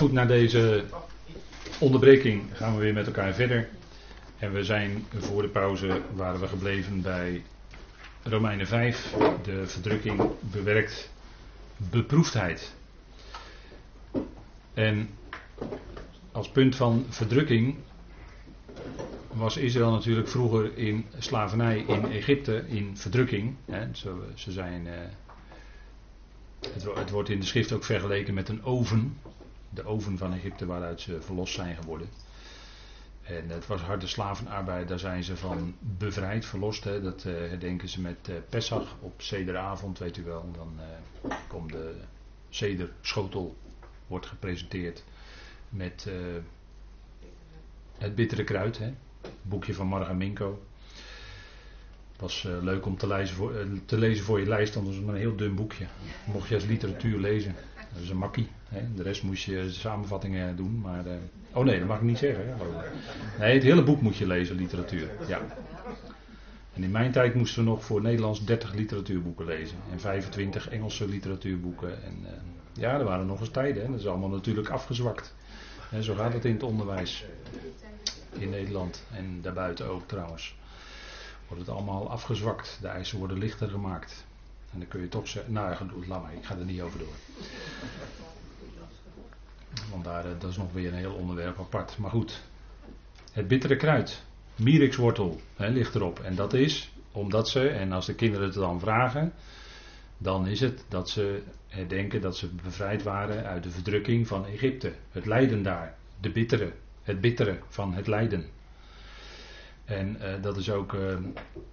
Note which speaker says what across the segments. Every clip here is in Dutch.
Speaker 1: Goed, na deze onderbreking gaan we weer met elkaar verder. En we zijn voor de pauze, waren we gebleven bij Romeinen 5, de verdrukking bewerkt beproefdheid. En als punt van verdrukking was Israël natuurlijk vroeger in slavernij in Egypte, in verdrukking. Hè. Ze, ze zijn, uh, het, het, wordt in de schrift ook vergeleken met een oven. De oven van Egypte waaruit ze verlost zijn geworden. En het was harde slavenarbeid, daar zijn ze van bevrijd, verlost. Hè. Dat uh, herdenken ze met uh, Pesach op Cederavond, weet u wel. Dan uh, komt de Cederschotel, wordt gepresenteerd met het bittere kruid. Hè. Boekje van Marga Was leuk om te lezen, voor, te lezen voor je lijst, het was maar een heel dun boekje. Mocht je als literatuur lezen. Dat is een makkie. Hè. De rest moest je samenvattingen doen, maar... Oh nee, dat mag ik niet zeggen. Hè? Nee, het hele boek moet je lezen, literatuur. Ja. En in mijn tijd moesten we nog voor Nederlands 30 literatuurboeken lezen. En 25 Engelse literatuurboeken. En ja, er waren nog eens tijden. Hè? Dat is allemaal natuurlijk afgezwakt. En zo gaat het in het onderwijs. In Nederland en daarbuiten ook trouwens. Wordt het allemaal afgezwakt. De eisen worden lichter gemaakt. En dan kun je toch zeggen. Nou maar, ik ga er niet over door. Want daar, eh, dat is nog weer een heel onderwerp apart. Maar goed, het bittere kruid, mirixwortel, hè, ligt erop. En dat is omdat ze, en als de kinderen het dan vragen, dan is het dat ze denken dat ze bevrijd waren uit de verdrukking van Egypte. Het lijden daar, de bittere, het bittere van het lijden. En uh, dat is ook uh,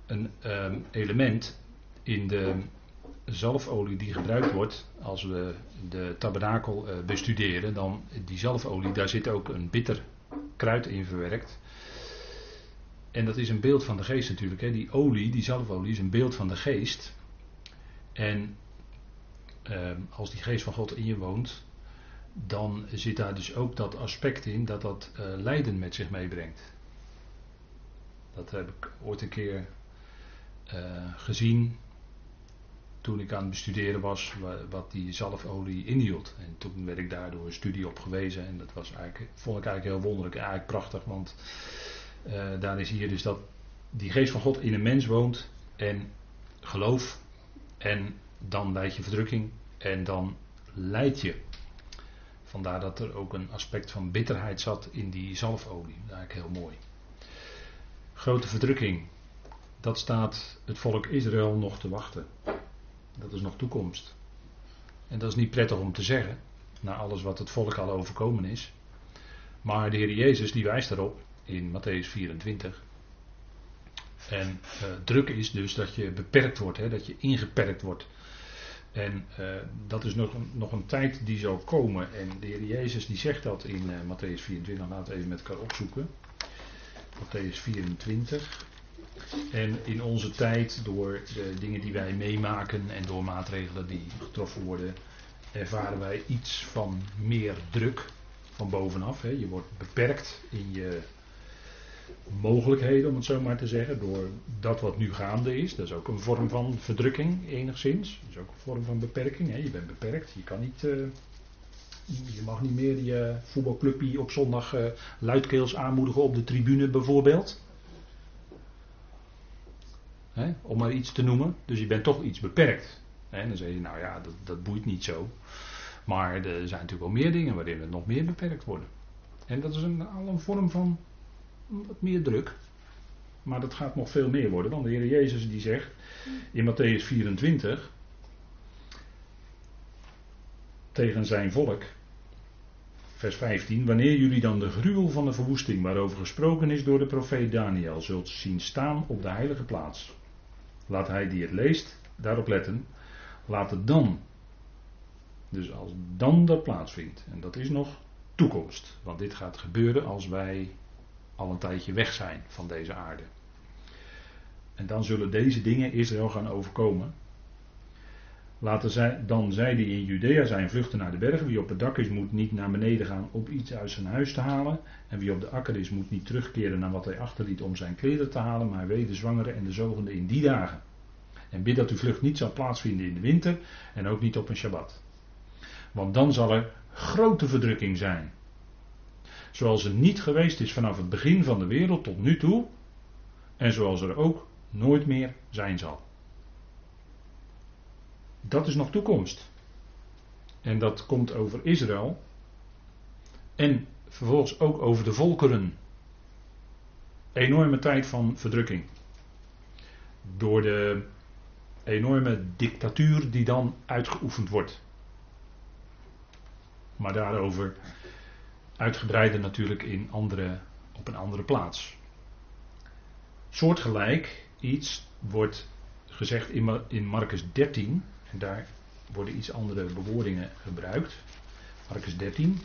Speaker 1: een uh, element in de zalfolie die gebruikt wordt, als we de tabernakel uh, bestuderen, dan die zalfolie, daar zit ook een bitter kruid in verwerkt. En dat is een beeld van de geest natuurlijk. Hè. Die olie, die zalfolie, is een beeld van de geest. En uh, als die geest van God in je woont, dan zit daar dus ook dat aspect in dat dat lijden met zich meebrengt. Dat heb ik ooit een keer gezien toen ik aan het bestuderen was wat die zalfolie inhield. En toen werd ik daardoor een studie op gewezen en dat was eigenlijk, vond ik eigenlijk heel wonderlijk, eigenlijk prachtig, want uh, daar is hier dus dat die geest van God in een mens woont en geloof en dan leid je verdrukking en dan leid je. Vandaar dat er ook een aspect van bitterheid zat in die zalfolie. Eigenlijk heel mooi. Grote verdrukking. Dat staat het volk Israël nog te wachten. Dat is nog toekomst. En dat is niet prettig om te zeggen, na alles wat het volk al overkomen is. Maar de Heer Jezus die wijst daarop in Matthäus 24. En uh, druk is dus dat je beperkt wordt, hè, dat je ingeperkt wordt. En uh, dat is nog, nog een tijd die zal komen. En de Heer Jezus die zegt dat in uh, Matthäus 24. Laten we even met elkaar opzoeken. Matthäus 24. En in onze tijd, door de dingen die wij meemaken en door maatregelen die getroffen worden, ervaren wij iets van meer druk van bovenaf. Hè. Je wordt beperkt in je mogelijkheden, om het zo maar te zeggen, door dat wat nu gaande is. Dat is ook een vorm van verdrukking, enigszins. Dat is ook een vorm van beperking. Hè. Je bent beperkt, je kan niet. Uh, je mag niet meer je voetbalclubje op zondag uh, luidkeels aanmoedigen op de tribune bijvoorbeeld. Om maar iets te noemen. Dus je bent toch iets beperkt. En dan zeg je, nou ja, dat, dat boeit niet zo. Maar er zijn natuurlijk wel meer dingen waarin we nog meer beperkt worden. En dat is een, al een vorm van wat meer druk. Maar dat gaat nog veel meer worden. Want de Heer Jezus die zegt in Matthäus 24 tegen zijn volk, vers 15, wanneer jullie dan de gruwel van de verwoesting waarover gesproken is door de profeet Daniel zult zien staan op de heilige plaats. Laat hij die het leest daarop letten. Laat het dan. Dus als dan dat plaatsvindt. En dat is nog toekomst. Want dit gaat gebeuren als wij al een tijdje weg zijn van deze aarde. En dan zullen deze dingen Israël gaan overkomen. Laten zij, dan zij die in Judea zijn vluchten naar de bergen. Wie op het dak is moet niet naar beneden gaan om iets uit zijn huis te halen. En wie op de akker is moet niet terugkeren naar wat hij achterliet om zijn kleren te halen. Maar wee de zwangere en de zogende in die dagen. En bid dat uw vlucht niet zal plaatsvinden in de winter en ook niet op een Shabbat. Want dan zal er grote verdrukking zijn. Zoals er niet geweest is vanaf het begin van de wereld tot nu toe. En zoals er ook nooit meer zijn zal. Dat is nog toekomst. En dat komt over Israël. En vervolgens ook over de volkeren. Enorme tijd van verdrukking. Door de enorme dictatuur die dan uitgeoefend wordt. Maar daarover uitgebreider natuurlijk in andere, op een andere plaats. Soortgelijk iets wordt gezegd in, in Marcus 13. En daar worden iets andere bewoordingen gebruikt. Marcus 13.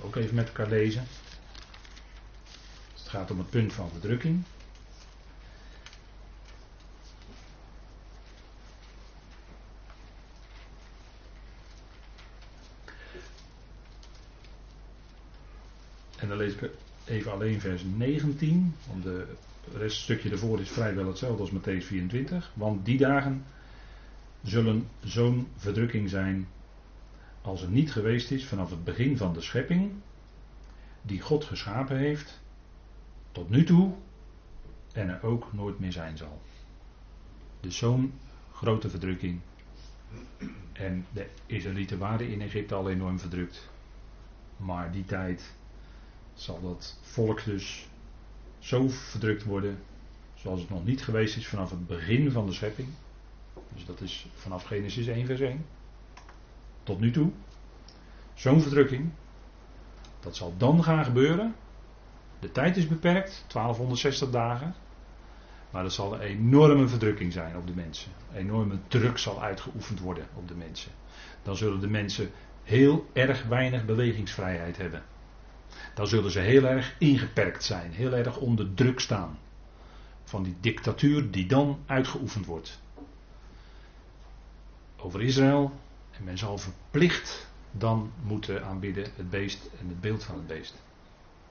Speaker 1: Ook even met elkaar lezen. Het gaat om het punt van verdrukking. En dan lees ik even alleen vers 19. Want de reststukje ervoor is vrijwel hetzelfde als Matthäus 24. Want die dagen zullen zo'n verdrukking zijn als er niet geweest is vanaf het begin van de schepping die God geschapen heeft tot nu toe en er ook nooit meer zijn zal. Dus zo'n grote verdrukking. En de Israëlieten waren in Egypte al enorm verdrukt. Maar die tijd zal dat volk dus zo verdrukt worden zoals het nog niet geweest is vanaf het begin van de schepping. Dus dat is vanaf Genesis 1 vers 1 tot nu toe. Zo'n verdrukking. Dat zal dan gaan gebeuren. De tijd is beperkt, 1260 dagen. Maar dat zal een enorme verdrukking zijn op de mensen. Een enorme druk zal uitgeoefend worden op de mensen. Dan zullen de mensen heel erg weinig bewegingsvrijheid hebben dan zullen ze heel erg ingeperkt zijn, heel erg onder druk staan. Van die dictatuur die dan uitgeoefend wordt. Over Israël. En men zal verplicht dan moeten aanbidden het beest en het beeld van het beest.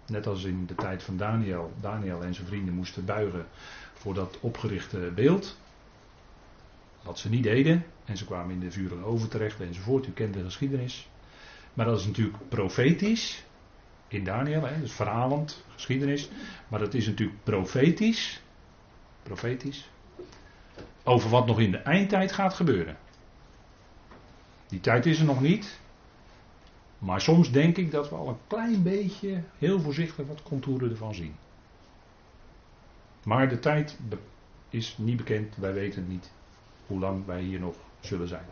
Speaker 1: Net als in de tijd van Daniel. Daniel en zijn vrienden moesten buigen voor dat opgerichte beeld. Wat ze niet deden. En ze kwamen in de vuren over terecht enzovoort. U kent de geschiedenis. Maar dat is natuurlijk profetisch in Daniel, hè, dus verhalend, geschiedenis. Maar dat is natuurlijk profetisch. Profetisch. Over wat nog in de eindtijd gaat gebeuren. Die tijd is er nog niet. Maar soms denk ik dat we al een klein beetje, heel voorzichtig, wat contouren ervan zien. Maar de tijd is niet bekend, wij weten niet hoe lang wij hier nog zullen zijn.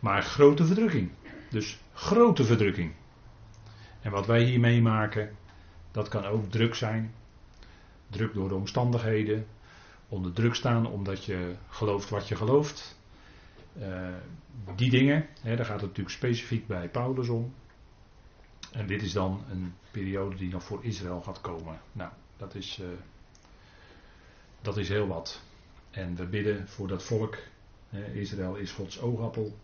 Speaker 1: Maar grote verdrukking. Dus grote verdrukking. En wat wij hier meemaken, dat kan ook druk zijn. Druk door de omstandigheden. Onder druk staan omdat je gelooft wat je gelooft. Uh, die dingen, hè, daar gaat het natuurlijk specifiek bij Paulus om. En dit is dan een periode die nog voor Israël gaat komen. Nou, dat is, uh, dat is heel wat. En we bidden voor dat volk. Israël is Gods oogappel.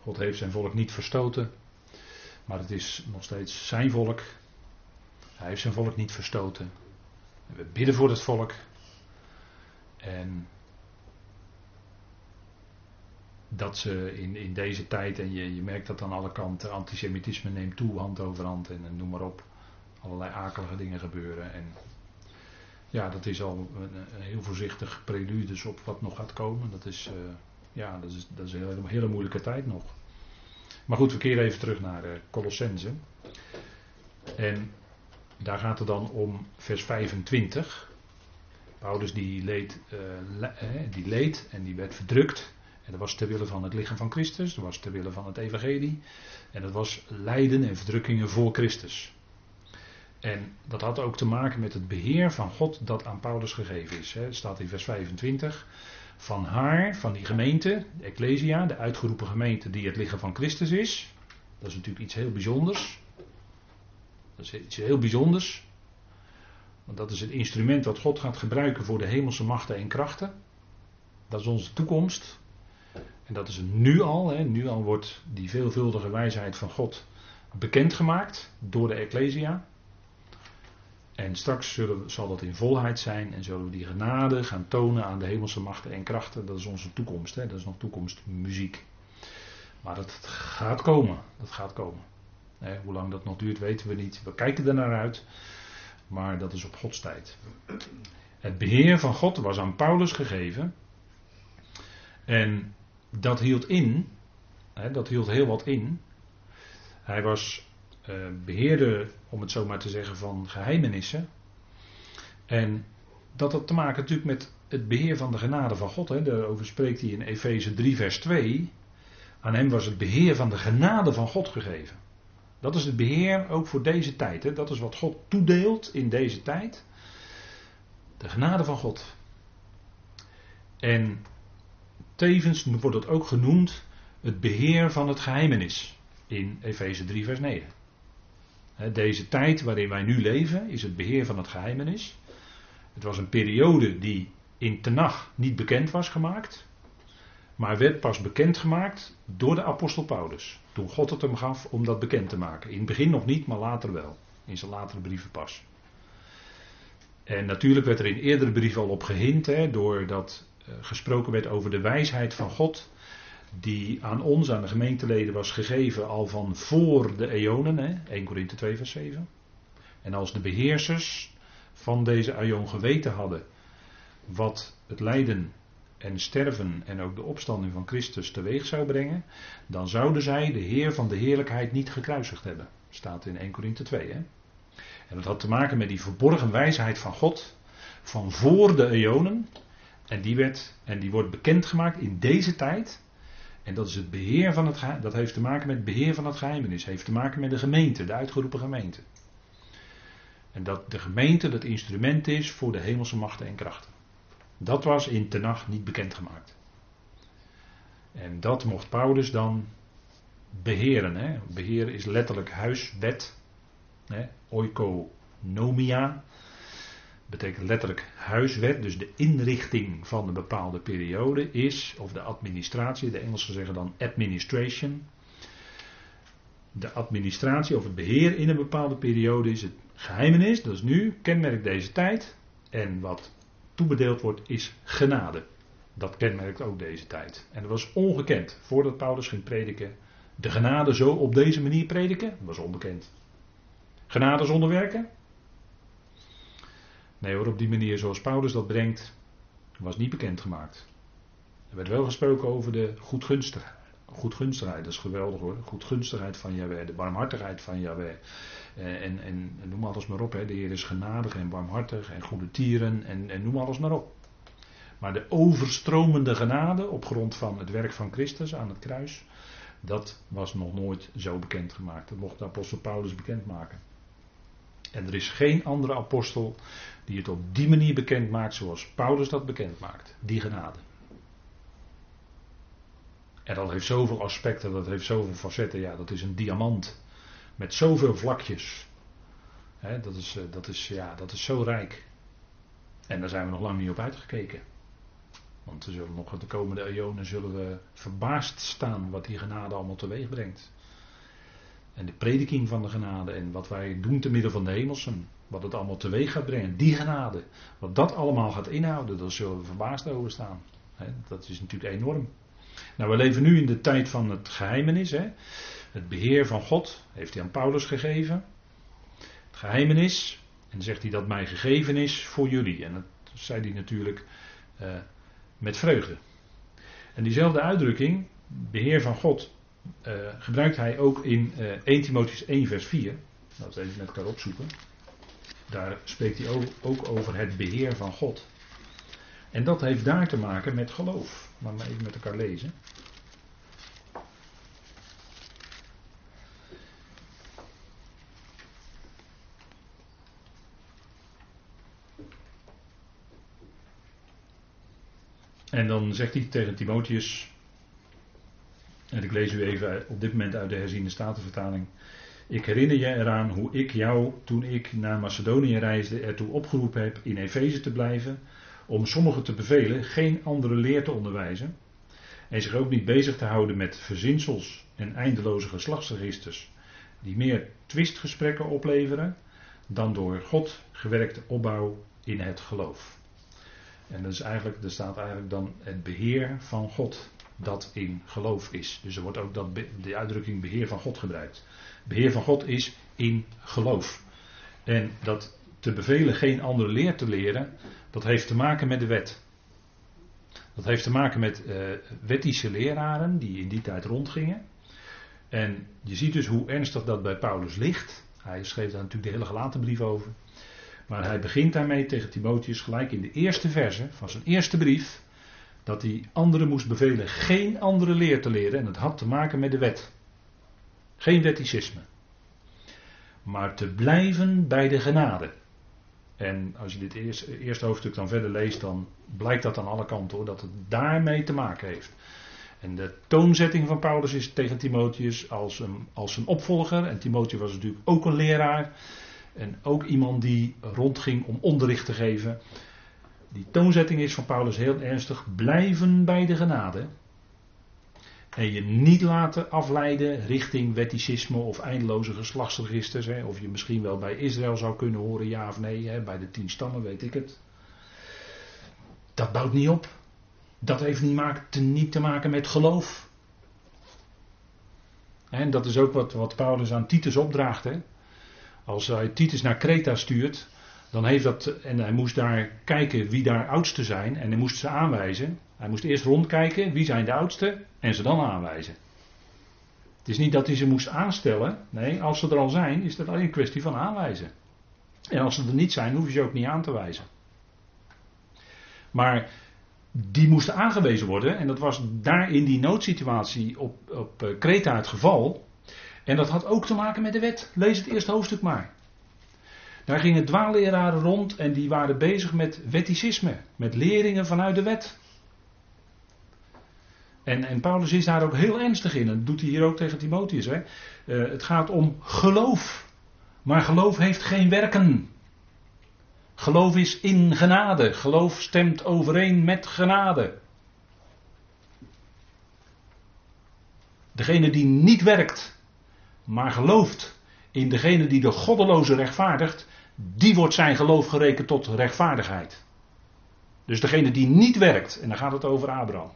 Speaker 1: God heeft zijn volk niet verstoten. Maar het is nog steeds zijn volk. Hij heeft zijn volk niet verstoten. En we bidden voor het volk. En dat ze in, in deze tijd, en je, je merkt dat aan alle kanten, antisemitisme neemt toe, hand over hand en, noem maar op. Allerlei akelige dingen gebeuren. En ja, dat is al een, heel voorzichtig prelude op wat nog gaat komen. Dat is, uh, ja, dat is, dat is een hele, hele moeilijke tijd nog. Maar goed, we keren even terug naar uh, Colossense. En daar gaat het dan om vers 25. Paulus die leed, uh, die leed en die werd verdrukt. En dat was ter wille van het lichaam van Christus, dat was ter wille van het evangelie. En dat was lijden en verdrukkingen voor Christus. En dat had ook te maken met het beheer van God dat aan Paulus gegeven is. Het staat in vers 25 van haar, van die gemeente, de Ecclesia, de uitgeroepen gemeente die het lichaam van Christus is. Dat is natuurlijk iets heel bijzonders. Dat is iets heel bijzonders. Want dat is het instrument wat God gaat gebruiken voor de hemelse machten en krachten. Dat is onze toekomst. En dat is nu al. Hè. Nu al wordt die veelvuldige wijsheid van God bekendgemaakt door de Ecclesia. En straks zullen, zal dat in volheid zijn en zullen we die genade gaan tonen aan de hemelse machten en krachten. Dat is onze toekomst, hè? dat is nog toekomstmuziek. Maar dat gaat komen, dat gaat komen. Hoe lang dat nog duurt weten we niet. We kijken er naar uit, maar dat is op Gods tijd. Het beheer van God was aan Paulus gegeven. En dat hield in, hè, dat hield heel wat in. Hij was uh, beheerder, om het zo maar te zeggen, van geheimenissen. En dat had te maken natuurlijk met het beheer van de genade van God. Hè. Daarover spreekt hij in Efeze 3, vers 2. Aan hem was het beheer van de genade van God gegeven. Dat is het beheer ook voor deze tijd. Hè. Dat is wat God toedeelt in deze tijd. De genade van God. En tevens wordt het ook genoemd het beheer van het geheimenis. In Efeze 3, vers 9. Deze tijd waarin wij nu leven is het beheer van het geheimenis. Het was een periode die in Tenach niet bekend was gemaakt. Maar werd pas bekendgemaakt door de apostel Paulus. Toen God het hem gaf om dat bekend te maken. In het begin nog niet, maar later wel. In zijn latere brieven pas. En natuurlijk werd er in eerdere brieven al op gehind, hè, doordat uh, gesproken werd over de wijsheid van God. Die aan ons, aan de gemeenteleden, was gegeven al van voor de eonen. Hè, 1 Korinthe 2, vers 7. En als de beheersers van deze aion geweten hadden wat het lijden en sterven en ook de opstanding van Christus teweeg zou brengen, dan zouden zij de Heer van de heerlijkheid niet gekruisigd hebben. Staat in 1 Korinthe 2. Hè? En dat had te maken met die verborgen wijsheid van God van voor de eonen. En die, werd, en die wordt bekendgemaakt in deze tijd. En dat is het beheer van het dat heeft te maken met het beheer van het geheimenis. Heeft te maken met de gemeente, de uitgeroepen gemeente. En dat de gemeente het instrument is voor de hemelse machten en krachten. Dat was in Tenach niet bekendgemaakt. En dat mocht Paulus dan beheren. Hè. Beheren is letterlijk huiswet. Hè. Oikonomia betekent letterlijk huiswet. Dus de inrichting van een bepaalde periode is, of de administratie, de Engelsen zeggen dan administration. De administratie of het beheer in een bepaalde periode is het geheimenis, dat is nu, kenmerk deze tijd. En wat toebedeeld wordt, is genade. Dat kenmerkt ook deze tijd. En dat was ongekend. Voordat Paulus ging prediken, de genade zo op deze manier prediken, was onbekend. Genade zonder werken? Nee hoor, op die manier zoals Paulus dat brengt, was niet bekendgemaakt. Er werd wel gesproken over de goedgunstigheid. Dat is geweldig hoor. Goedgunstigheid van Yahweh, de barmhartigheid van Yahweh. Eh, en, en, noem alles maar op. Hè. De Heer is genadig en barmhartig en goede tieren en, en noem alles maar op. Maar de overstromende genade op grond van het werk van Christus aan het kruis, dat was nog nooit zo bekendgemaakt. Dat mocht de apostel Paulus bekendmaken. En er is geen andere apostel die het op die manier bekend maakt zoals Paulus dat bekend maakt. Die genade. En dat heeft zoveel aspecten, dat heeft zoveel facetten. Ja, dat is een diamant met zoveel vlakjes. dat, is, eh, dat, is, ja, dat is zo rijk. En daar zijn we nog lang niet op uitgekeken. Want we zullen nog de komende eonen zullen we verbaasd staan wat die genade allemaal teweeg brengt. En de prediking van de genade en wat wij doen te midden van de hemelsen. Wat het allemaal teweeg gaat brengen. Die genade. Wat dat allemaal gaat inhouden, daar zullen we verbaasd over staan. dat is natuurlijk enorm. Nou, we leven nu in de tijd van het geheimenis. Hè. Het beheer van God heeft hij aan Paulus gegeven. Het geheimenis. En zegt hij dat mij gegeven is voor jullie. En dat zei hij natuurlijk uh, met vreugde. En diezelfde uitdrukking, beheer van God, uh, gebruikt hij ook in uh, 1 Timotheus 1 vers 4. Laten we even met elkaar opzoeken. Daar spreekt hij ook over het beheer van God. En dat heeft daar te maken met geloof. Maar even met elkaar lezen. En dan zegt hij tegen Timotheus, en ik lees u even op dit moment uit de herziende statenvertaling. Ik herinner je eraan hoe ik jou, toen ik naar Macedonië reisde, ertoe opgeroepen heb in Efeze te blijven, om sommigen te bevelen geen andere leer te onderwijzen, en zich ook niet bezig te houden met verzinsels en eindeloze geslachtsregisters, die meer twistgesprekken opleveren dan door God gewerkte opbouw in het geloof. En dat is eigenlijk, er staat eigenlijk dan het beheer van God dat in geloof is. Dus er wordt ook dat, de uitdrukking beheer van God gebruikt. Beheer van God is in geloof. En dat te bevelen geen andere leer te leren, dat heeft te maken met de wet. Dat heeft te maken met uh, wettische leraren die in die tijd rondgingen. En je ziet dus hoe ernstig dat bij Paulus ligt. Hij schreef daar natuurlijk de hele gelaten brief over. Maar hij begint daarmee tegen Timotheus gelijk in de eerste verse van zijn eerste brief. Dat hij anderen moest bevelen geen andere leer te leren. En dat had te maken met de wet. Geen wetticisme. Maar te blijven bij de genade. En als je dit eerste, hoofdstuk dan verder leest, dan blijkt dat aan alle kanten hoor, dat het daarmee te maken heeft. En de toonzetting van Paulus is tegen Timotheus als een, als een opvolger. En Timotheus was natuurlijk ook een leraar. En ook iemand die rondging om onderricht te geven. Die toonzetting is van Paulus heel ernstig. Blijven bij de genade. En je niet laten afleiden richting wetticisme of eindeloze geslachtsregisters. Hè, of je misschien wel bij Israël zou kunnen horen, ja of nee. Hè, bij de tien stammen weet ik het. Dat bouwt niet op. Dat heeft niet, niet te maken met geloof. En dat is ook wat, wat Paulus aan Titus opdraagt. Hè. Als hij Titus naar Kreta stuurt, dan heeft dat. En hij moest daar kijken wie daar oudsten zijn. En hij moest ze aanwijzen. Hij moest eerst rondkijken wie zijn de oudsten. En ze dan aanwijzen. Het is niet dat hij ze moest aanstellen. Nee, als ze er al zijn, is dat alleen een kwestie van aanwijzen. En als ze er niet zijn, hoef je ze ook niet aan te wijzen. Maar die moesten aangewezen worden. En dat was daar in die noodsituatie op, op eh, Kreta het geval. En dat had ook te maken met de wet. Lees het eerste hoofdstuk maar. Daar gingen dwaalleraren rond en die waren bezig met wetticisme. Met leringen vanuit de wet. En, en Paulus is daar ook heel ernstig in. Dat doet hij hier ook tegen Timotheus. Hè. Uh, het gaat om geloof. Maar geloof heeft geen werken. Geloof is in genade. Geloof stemt overeen met genade. Degene die niet werkt, maar gelooft in degene die de goddeloze rechtvaardigt, die wordt zijn geloof gerekend tot rechtvaardigheid. Dus degene die niet werkt, en dan gaat het over Abraham.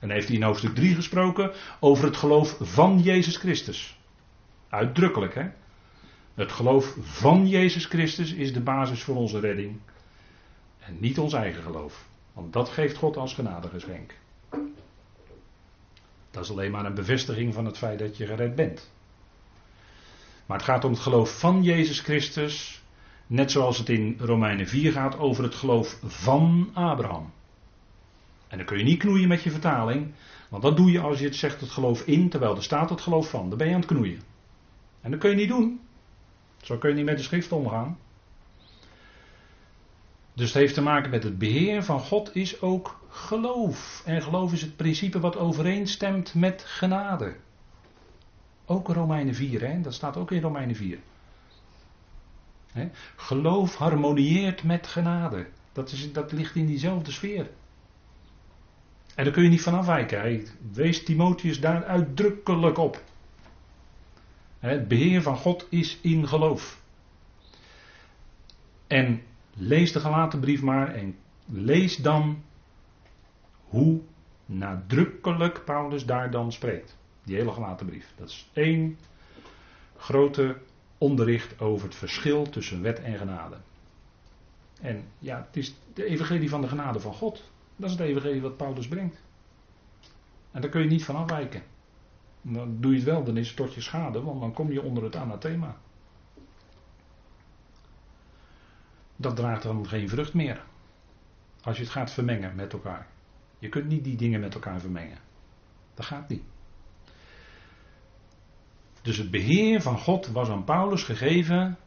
Speaker 1: En heeft hij in hoofdstuk 3 gesproken over het geloof van Jezus Christus. Uitdrukkelijk, hè? Het geloof van Jezus Christus is de basis voor onze redding. En niet ons eigen geloof. Want dat geeft God als genadegeschenk. Dat is alleen maar een bevestiging van het feit dat je gered bent. Maar het gaat om het geloof van Jezus Christus. Net zoals het in Romeinen 4 gaat over het geloof van Abraham. En dan kun je niet knoeien met je vertaling. Want dat doe je als je het zegt het geloof in, terwijl er staat het geloof van. Dan ben je aan het knoeien. En dat kun je niet doen. Zo kun je niet met de schrift omgaan. Dus het heeft te maken met het beheer van God is ook geloof. En geloof is het principe wat overeenstemt met genade. Ook Romeinen 4, hè? dat staat ook in Romeinen 4. Geloof harmonieert met genade. Dat, is, dat ligt in diezelfde sfeer. En daar kun je niet van afwijken. Wees Timotheus daar uitdrukkelijk op. Het beheer van God is in geloof. En lees de gelaten brief maar en lees dan hoe nadrukkelijk Paulus daar dan spreekt. Die hele gelaten brief. Dat is één grote onderricht over het verschil tussen wet en genade. En ja, het is de evangelie van de genade van God. Dat is het evangelie wat Paulus brengt. En daar kun je niet van afwijken. Dan doe je het wel, dan is het tot je schade, want dan kom je onder het anathema. Dat draagt dan geen vrucht meer. Als je het gaat vermengen met elkaar. Je kunt niet die dingen met elkaar vermengen. Dat gaat niet. Dus het beheer van God was aan Paulus gegeven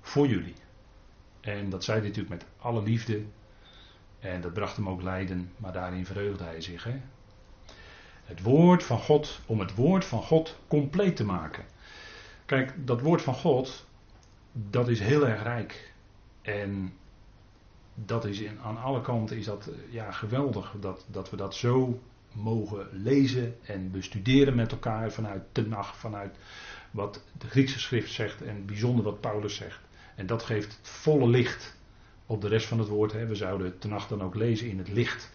Speaker 1: voor jullie. En dat zei hij natuurlijk met alle liefde. En dat bracht hem ook lijden, maar daarin verheugde hij zich. Hè? Het woord van God, om het woord van God compleet te maken. Kijk, dat woord van God, dat is heel erg rijk. En dat is in, aan alle kanten is dat ja, geweldig dat, dat we dat zo mogen lezen en bestuderen met elkaar vanuit de nacht, vanuit wat de Griekse schrift zegt en bijzonder wat Paulus zegt. En dat geeft het volle licht op de rest van het woord. We zouden het nacht dan ook lezen in het licht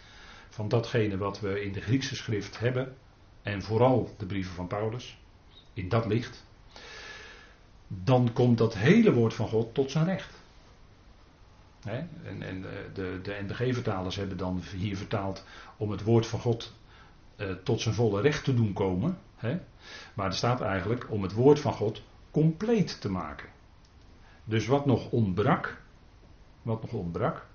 Speaker 1: van datgene wat we in de Griekse schrift hebben. En vooral de brieven van Paulus. In dat licht. Dan komt dat hele woord van God tot zijn recht. En, en de, de NBG-vertalers hebben dan hier vertaald om het woord van God eh, tot zijn volle recht te doen komen. Maar er staat eigenlijk om het woord van God compleet te maken. Dus wat nog ontbrak, wat nog ontbrak,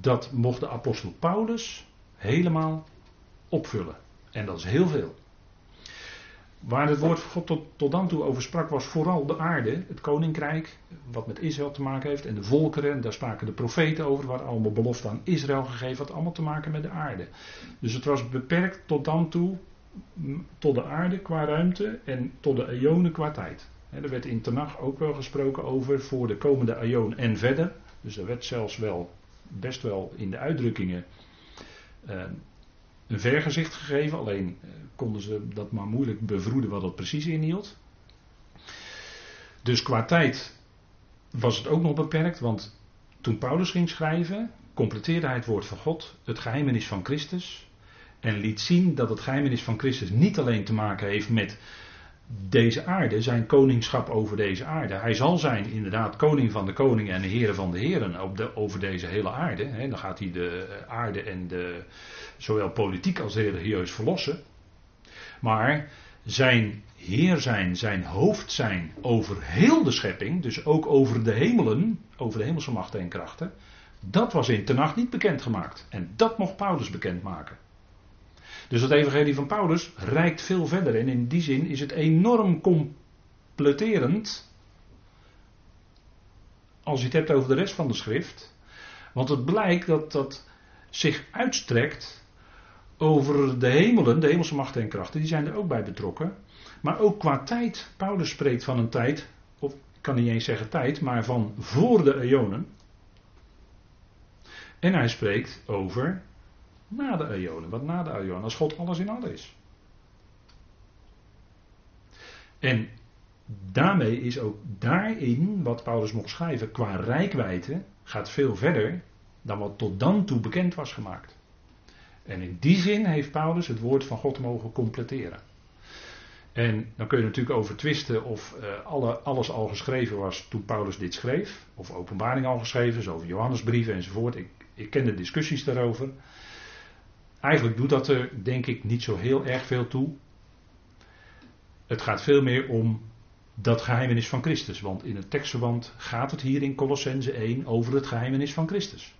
Speaker 1: dat mocht de apostel Paulus helemaal opvullen. En dat is heel veel. Waar het woord van God tot, tot dan toe over sprak, was vooral de aarde, het koninkrijk, wat met Israël te maken heeft, en de volkeren, en daar spraken de profeten over, waar allemaal belofte aan Israël gegeven had, allemaal te maken met de aarde. Dus het was beperkt tot dan toe, tot de aarde qua ruimte en tot de eonen qua tijd. er werd in Tenach ook wel gesproken over voor de komende eon en verder. Dus er werd zelfs wel, best wel in de uitdrukkingen eh, een vergezicht gegeven. Alleen eh, konden ze dat maar moeilijk bevroeden wat dat precies inhield. Dus qua tijd was het ook nog beperkt, want toen Paulus ging schrijven, completeerde hij het woord van God, het geheimenis van Christus, en liet zien dat het geheimenis van Christus niet alleen te maken heeft met deze aarde, zijn koningschap over deze aarde. Hij zal zijn inderdaad koning van de koningen en de heren van de heren op de, over deze hele aarde. dan gaat hij de aarde en de, zowel politiek als religieus verlossen. Maar zijn heer zijn, zijn hoofd zijn over heel de schepping, dus ook over de hemelen, over de hemelse machten en krachten, dat was in Tenach niet bekendgemaakt. En dat mocht Paulus bekendmaken. Dus het evangelie van Paulus reikt veel verder en in die zin is het enorm completerend als je het hebt over de rest van de schrift. Want het blijkt dat dat zich uitstrekt over de hemelen, de hemelse machten en krachten, die zijn er ook bij betrokken. Maar ook qua tijd. Paulus spreekt van een tijd, of ik kan niet eens zeggen tijd, maar van voor de eonen. En hij spreekt over na de eonen. Wat na de eonen, als God alles in alles is. En daarmee is ook daarin wat Paulus mocht schrijven qua rijkwijde gaat veel verder dan wat tot dan toe bekend was gemaakt. En in die zin heeft Paulus het woord van God mogen completeren. En dan kun je natuurlijk over twisten of uh, alle, alles al geschreven was toen Paulus dit schreef. Of openbaring al geschreven is, over Johannesbrieven enzovoort. Ik, ik ken de discussies daarover. Eigenlijk doet dat er denk ik niet zo heel erg veel toe. Het gaat veel meer om dat geheimenis van Christus. Want in het tekstverband gaat het hier in Colossense 1 over het geheimenis van Christus.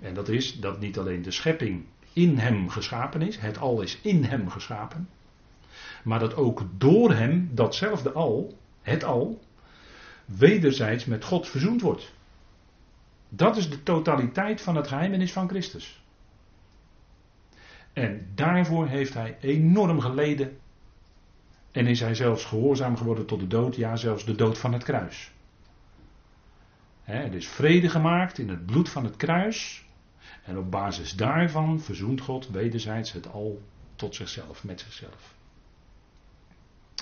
Speaker 1: En dat is dat niet alleen de schepping in hem geschapen is, het al is in hem geschapen, maar dat ook door hem datzelfde al, het al, wederzijds met God verzoend wordt. Dat is de totaliteit van het geheimenis van Christus. En daarvoor heeft hij enorm geleden. En is hij zelfs gehoorzaam geworden tot de dood, ja, zelfs de dood van het kruis. Het is vrede gemaakt in het bloed van het kruis. En op basis daarvan verzoent God wederzijds het al tot zichzelf, met zichzelf.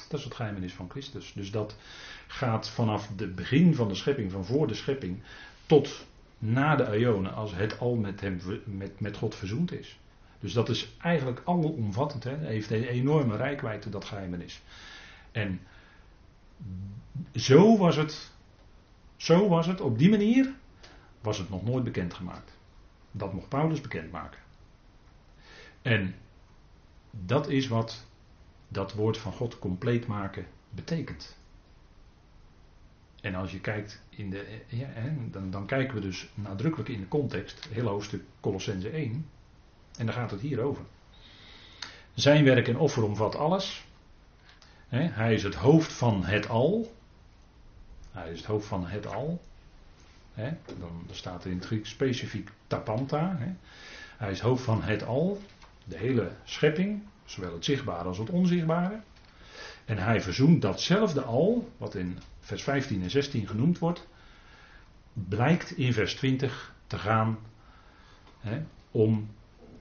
Speaker 1: Dat is het geheimenis van Christus. Dus dat gaat vanaf het begin van de schepping, van voor de schepping, tot na de Ionen, als het al met, hem, met, met God verzoend is. Dus dat is eigenlijk alomvattend. Hè? heeft een enorme rijkwijde, dat geheimenis. En zo was het, zo was het, op die manier was het nog nooit bekendgemaakt. Dat mocht Paulus bekendmaken. En dat is wat dat woord van God compleet maken betekent. En als je kijkt in de. Ja, dan, dan kijken we dus nadrukkelijk in de context, heel hoofdstuk Colossense 1. En daar gaat het hier over. Zijn werk en offer omvat alles. hij is het hoofd van het al. Hij is het hoofd van het al. dan staat er in het Grieks specifiek tapanta. Hij is hoofd van het al. De hele schepping. Zowel het zichtbare als het onzichtbare. En hij verzoent datzelfde al, wat in vers 15 en 16 genoemd wordt, blijkt in vers 20 te gaan om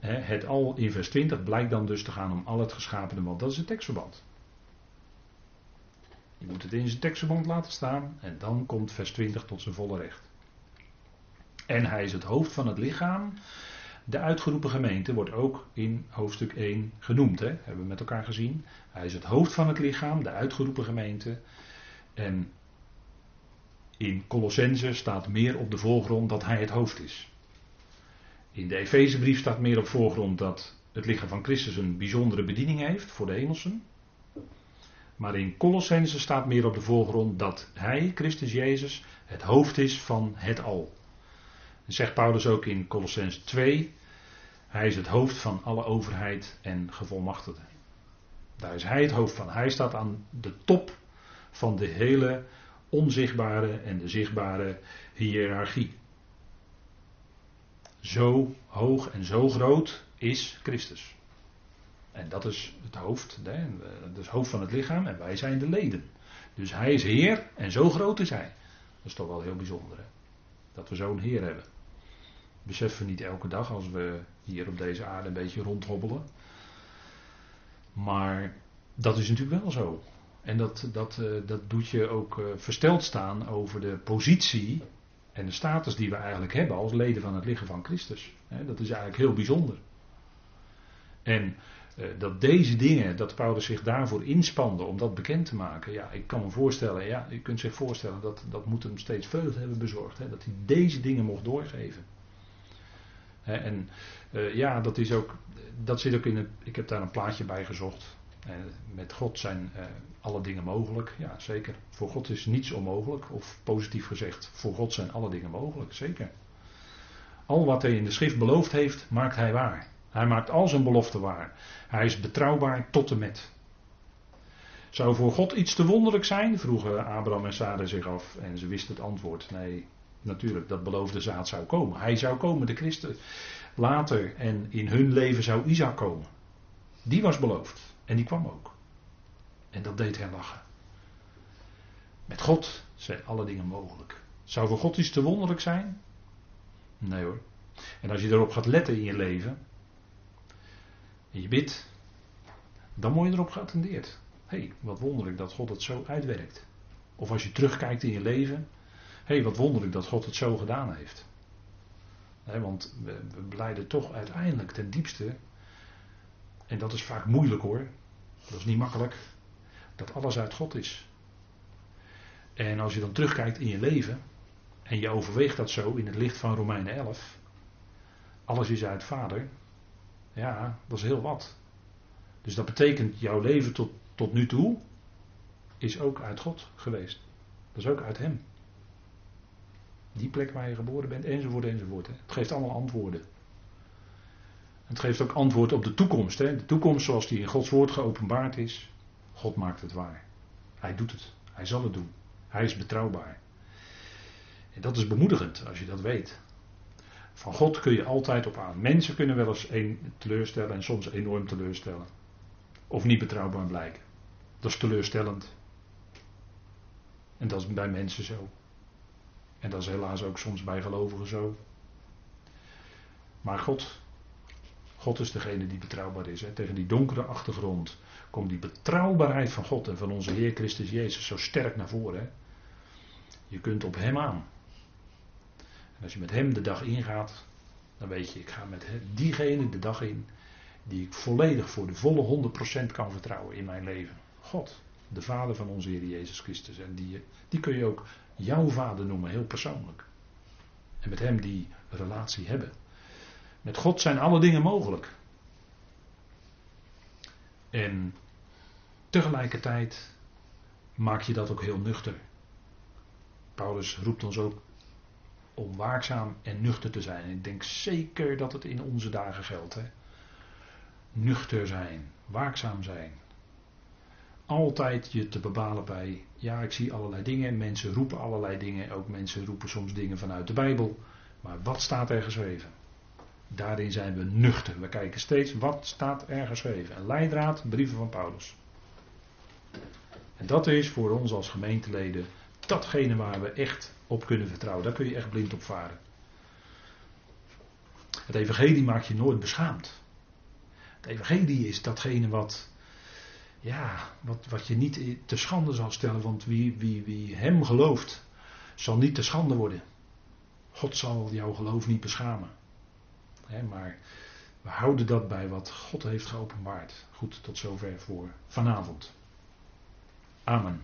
Speaker 1: het al in vers 20 blijkt dan dus te gaan om al het geschapene, want dat is het tekstverband. Je moet het in zijn tekstverband laten staan en dan komt vers 20 tot zijn volle recht. En hij is het hoofd van het lichaam. De uitgeroepen gemeente wordt ook in hoofdstuk 1 genoemd. Hè? Hebben we met elkaar gezien. Hij is het hoofd van het lichaam, de uitgeroepen gemeente. En in Colossense staat meer op de voorgrond dat hij het hoofd is. In de Efezebrief staat meer op voorgrond dat het lichaam van Christus een bijzondere bediening heeft voor de hemelsen. Maar in Colossense staat meer op de voorgrond dat hij, Christus Jezus, het hoofd is van het al. zegt Paulus ook in Colossense 2, hij is het hoofd van alle overheid en gevolmachtigden. Daar is hij het hoofd van. Hij staat aan de top van de hele onzichtbare en de zichtbare hiërarchie. Zo hoog en zo groot is Christus. En dat is het hoofd, hè, dat is het hoofd van het lichaam en wij zijn de leden. Dus hij is Heer en zo groot is hij. Dat is toch wel heel bijzonder, hè? dat we zo'n Heer hebben. Beseffen we niet elke dag als we hier op deze aarde een beetje rondhobbelen. Maar dat is natuurlijk wel zo. En dat, dat, eh, dat doet je ook uh, versteld staan over de positie en de status die we eigenlijk hebben als leden van het lichaam van Christus. dat is eigenlijk heel bijzonder. En eh, dat deze dingen, dat Paulus zich daarvoor inspande om dat bekend te maken. Ja, ik kan me voorstellen, ja, je kunt zich voorstellen dat dat moet hem steeds vreugde hebben bezorgd. Hè, dat hij deze dingen mocht doorgeven. En ja, dat is ook, dat zit ook in het, ik heb daar een plaatje bij gezocht. Met God zijn alle dingen mogelijk. Ja, zeker. Voor God is niets onmogelijk. Of positief gezegd, voor God zijn alle dingen mogelijk. Zeker. Al wat hij in de schrift beloofd heeft, maakt hij waar. Hij maakt al zijn beloften waar. Hij is betrouwbaar tot en met. Zou voor God iets te wonderlijk zijn? vroegen Abraham en Sarah zich af. En ze wisten het antwoord. Nee, natuurlijk, dat beloofde zaad zou komen. Hij zou komen, de christen. Later en in hun leven zou Isaac komen. Die was beloofd. En die kwam ook. En dat deed hen lachen. Met God zijn alle dingen mogelijk. Zou voor God iets te wonderlijk zijn? Nee hoor. En als je erop gaat letten in je leven, en je bidt, dan word je erop geattendeerd. Hé, hey, wat wonderlijk dat God het zo uitwerkt. Of als je terugkijkt in je leven, hé, hey, wat wonderlijk dat God het zo gedaan heeft. want we, we blijden toch uiteindelijk ten diepste, en dat is vaak moeilijk hoor, dat is niet makkelijk, dat alles uit God is. En als je dan terugkijkt in je leven en je overweegt dat zo in het licht van Romeinen 11, alles is uit Vader, ja, dat is heel wat. Dus dat betekent jouw leven tot, tot nu toe is ook uit God geweest. Dat is ook uit Hem. Die plek waar je geboren bent, enzovoort, enzovoort. Het geeft allemaal antwoorden. Het geeft ook antwoord op de toekomst. Hè. De toekomst zoals die in Gods woord geopenbaard is. God maakt het waar. Hij doet het. Hij zal het doen. Hij is betrouwbaar. En dat is bemoedigend als je dat weet. Van God kun je altijd op aan. Mensen kunnen wel eens een teleurstellen en soms enorm teleurstellen. Of niet betrouwbaar blijken. Dat is teleurstellend. En dat is bij mensen zo. En dat is helaas ook soms bij gelovigen zo. Maar God, God is degene die betrouwbaar is. Hè. Tegen die donkere achtergrond komt die betrouwbaarheid van God en van onze Heer Christus Jezus zo sterk naar voren. Hè? Je kunt op Hem aan. En als je met Hem de dag ingaat, dan weet je, ik ga met diegene de dag in die ik volledig voor de volle 100% kan vertrouwen in mijn leven. God, de Vader van onze Heer Jezus Christus. En die, die kun je ook jouw Vader noemen, heel persoonlijk. En met Hem die relatie hebben. Met God zijn alle dingen mogelijk. En tegelijkertijd maak je dat ook heel nuchter. Paulus roept ons ook om waakzaam en nuchter te zijn. Ik denk zeker dat het in onze dagen geldt. Hè? Nuchter zijn, waakzaam zijn. Altijd je te bepalen bij, ja, ik zie allerlei dingen, mensen roepen allerlei dingen, ook mensen roepen soms dingen vanuit de Bijbel. Maar wat staat er geschreven? Daarin zijn we nuchter. We kijken steeds wat staat er geschreven. Een leidraad, brieven van Paulus. En dat is voor ons als gemeenteleden datgene waar we echt op kunnen vertrouwen. Daar kun je echt blind op varen. Het evangelie maakt je nooit beschaamd. Het evangelie is datgene wat, ja, wat, wat je niet te schande zal stellen. Want wie, wie, wie hem gelooft, zal niet te schande worden. God zal jouw geloof niet beschamen. Maar we houden dat bij wat God heeft geopenbaard. Goed, tot zover voor vanavond. Amen.